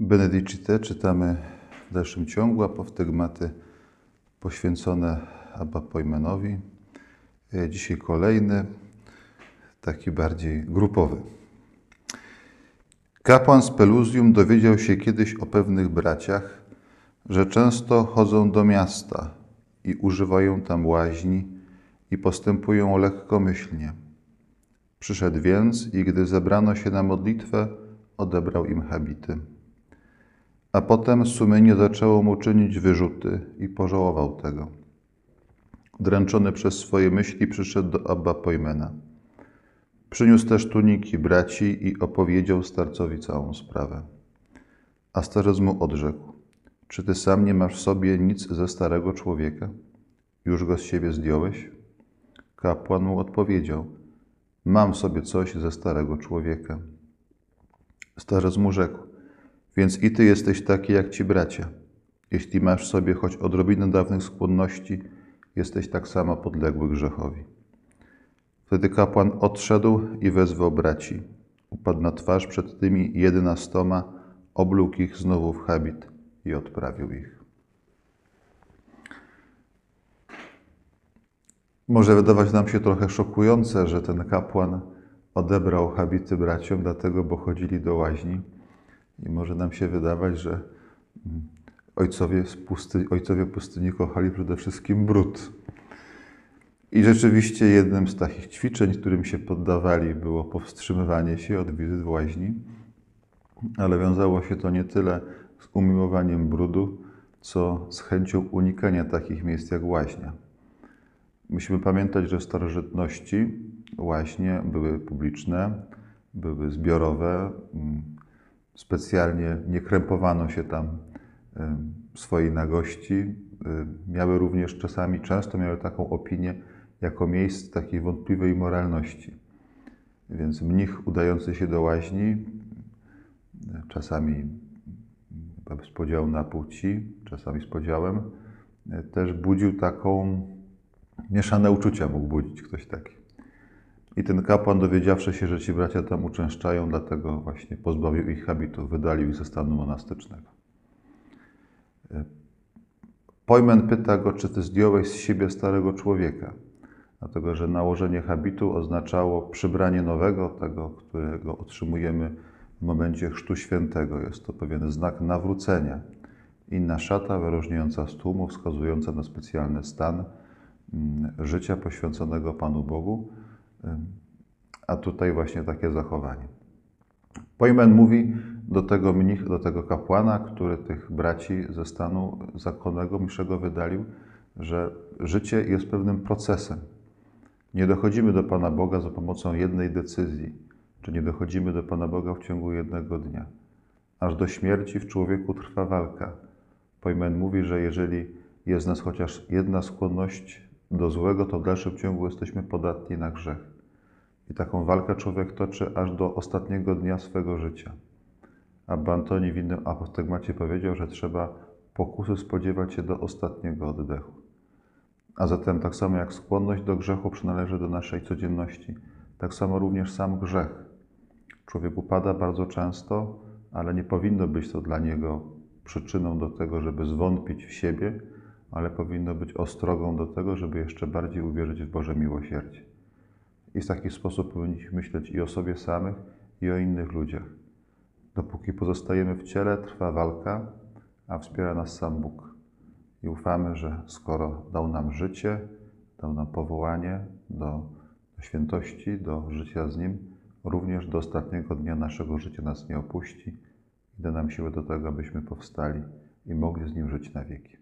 Benedicite czytamy w dalszym ciągu, apostygmaty poświęcone Abba Pojmenowi. E, Dzisiaj kolejny, taki bardziej grupowy. Kapłan z Peluzium dowiedział się kiedyś o pewnych braciach, że często chodzą do miasta i używają tam łaźni i postępują lekkomyślnie. Przyszedł więc i gdy zebrano się na modlitwę, odebrał im habity. A potem sumienie zaczęło mu czynić wyrzuty i pożałował tego. Dręczony przez swoje myśli przyszedł do Abba Pojmena. Przyniósł też tuniki braci i opowiedział starcowi całą sprawę. A starzec mu odrzekł: Czy ty sam nie masz w sobie nic ze starego człowieka? Już go z siebie zdjąłeś? Kapłan mu odpowiedział: Mam w sobie coś ze starego człowieka. Starzec mu rzekł: Więc i ty jesteś taki jak ci bracia. Jeśli masz w sobie choć odrobinę dawnych skłonności, jesteś tak samo podległy grzechowi. Wtedy kapłan odszedł i wezwał braci. Upadł na twarz przed tymi jedenastoma, oblógł ich znowu w habit i odprawił ich. Może wydawać nam się trochę szokujące, że ten kapłan odebrał habity braciom, dlatego, bo chodzili do łaźni. I może nam się wydawać, że ojcowie, z pusty, ojcowie pustyni kochali przede wszystkim brud. I rzeczywiście jednym z takich ćwiczeń, którym się poddawali, było powstrzymywanie się od wizyt w łaźni, ale wiązało się to nie tyle z umiłowaniem brudu, co z chęcią unikania takich miejsc jak łaźnia. Musimy pamiętać, że w starożytności łaźnie były publiczne, były zbiorowe, specjalnie nie krępowano się tam swojej nagości. Miały również czasami, często miały taką opinię, jako miejsce takiej wątpliwej moralności. Więc mnich udający się do łaźni, czasami z podziałem na płci, czasami z podziałem, też budził taką mieszane uczucia, mógł budzić ktoś taki. I ten kapłan, dowiedziawszy się, że ci bracia tam uczęszczają, dlatego właśnie pozbawił ich habitu, wydalił ich ze stanu monastycznego. Pojmen pyta go, czy ty zdjąłeś z siebie starego człowieka dlatego że nałożenie habitu oznaczało przybranie nowego, tego, którego otrzymujemy w momencie Chrztu Świętego. Jest to pewien znak nawrócenia. Inna szata wyróżniająca z tłumu, wskazująca na specjalny stan mm, życia poświęconego Panu Bogu, a tutaj właśnie takie zachowanie. Pojmen mówi do tego mnich, do tego kapłana, który tych braci ze stanu zakonnego mszego wydalił, że życie jest pewnym procesem. Nie dochodzimy do Pana Boga za pomocą jednej decyzji, czy nie dochodzimy do Pana Boga w ciągu jednego dnia. Aż do śmierci w człowieku trwa walka. Pojmen mówi, że jeżeli jest w nas chociaż jedna skłonność do złego, to w dalszym ciągu jesteśmy podatni na grzech. I taką walkę człowiek toczy aż do ostatniego dnia swego życia. Abba Antoni w innym apostygmacie powiedział, że trzeba pokusy spodziewać się do ostatniego oddechu. A zatem tak samo jak skłonność do grzechu przynależy do naszej codzienności, tak samo również sam grzech. Człowiek upada bardzo często, ale nie powinno być to dla niego przyczyną do tego, żeby zwątpić w siebie, ale powinno być ostrogą do tego, żeby jeszcze bardziej uwierzyć w Boże miłosierdzie. I w taki sposób powinniśmy myśleć i o sobie samych, i o innych ludziach. Dopóki pozostajemy w ciele, trwa walka, a wspiera nas sam Bóg i ufamy, że skoro dał nam życie, dał nam powołanie do, do świętości, do życia z Nim, również do ostatniego dnia naszego życia nas nie opuści i da nam siłę do tego, abyśmy powstali i mogli z Nim żyć na wieki.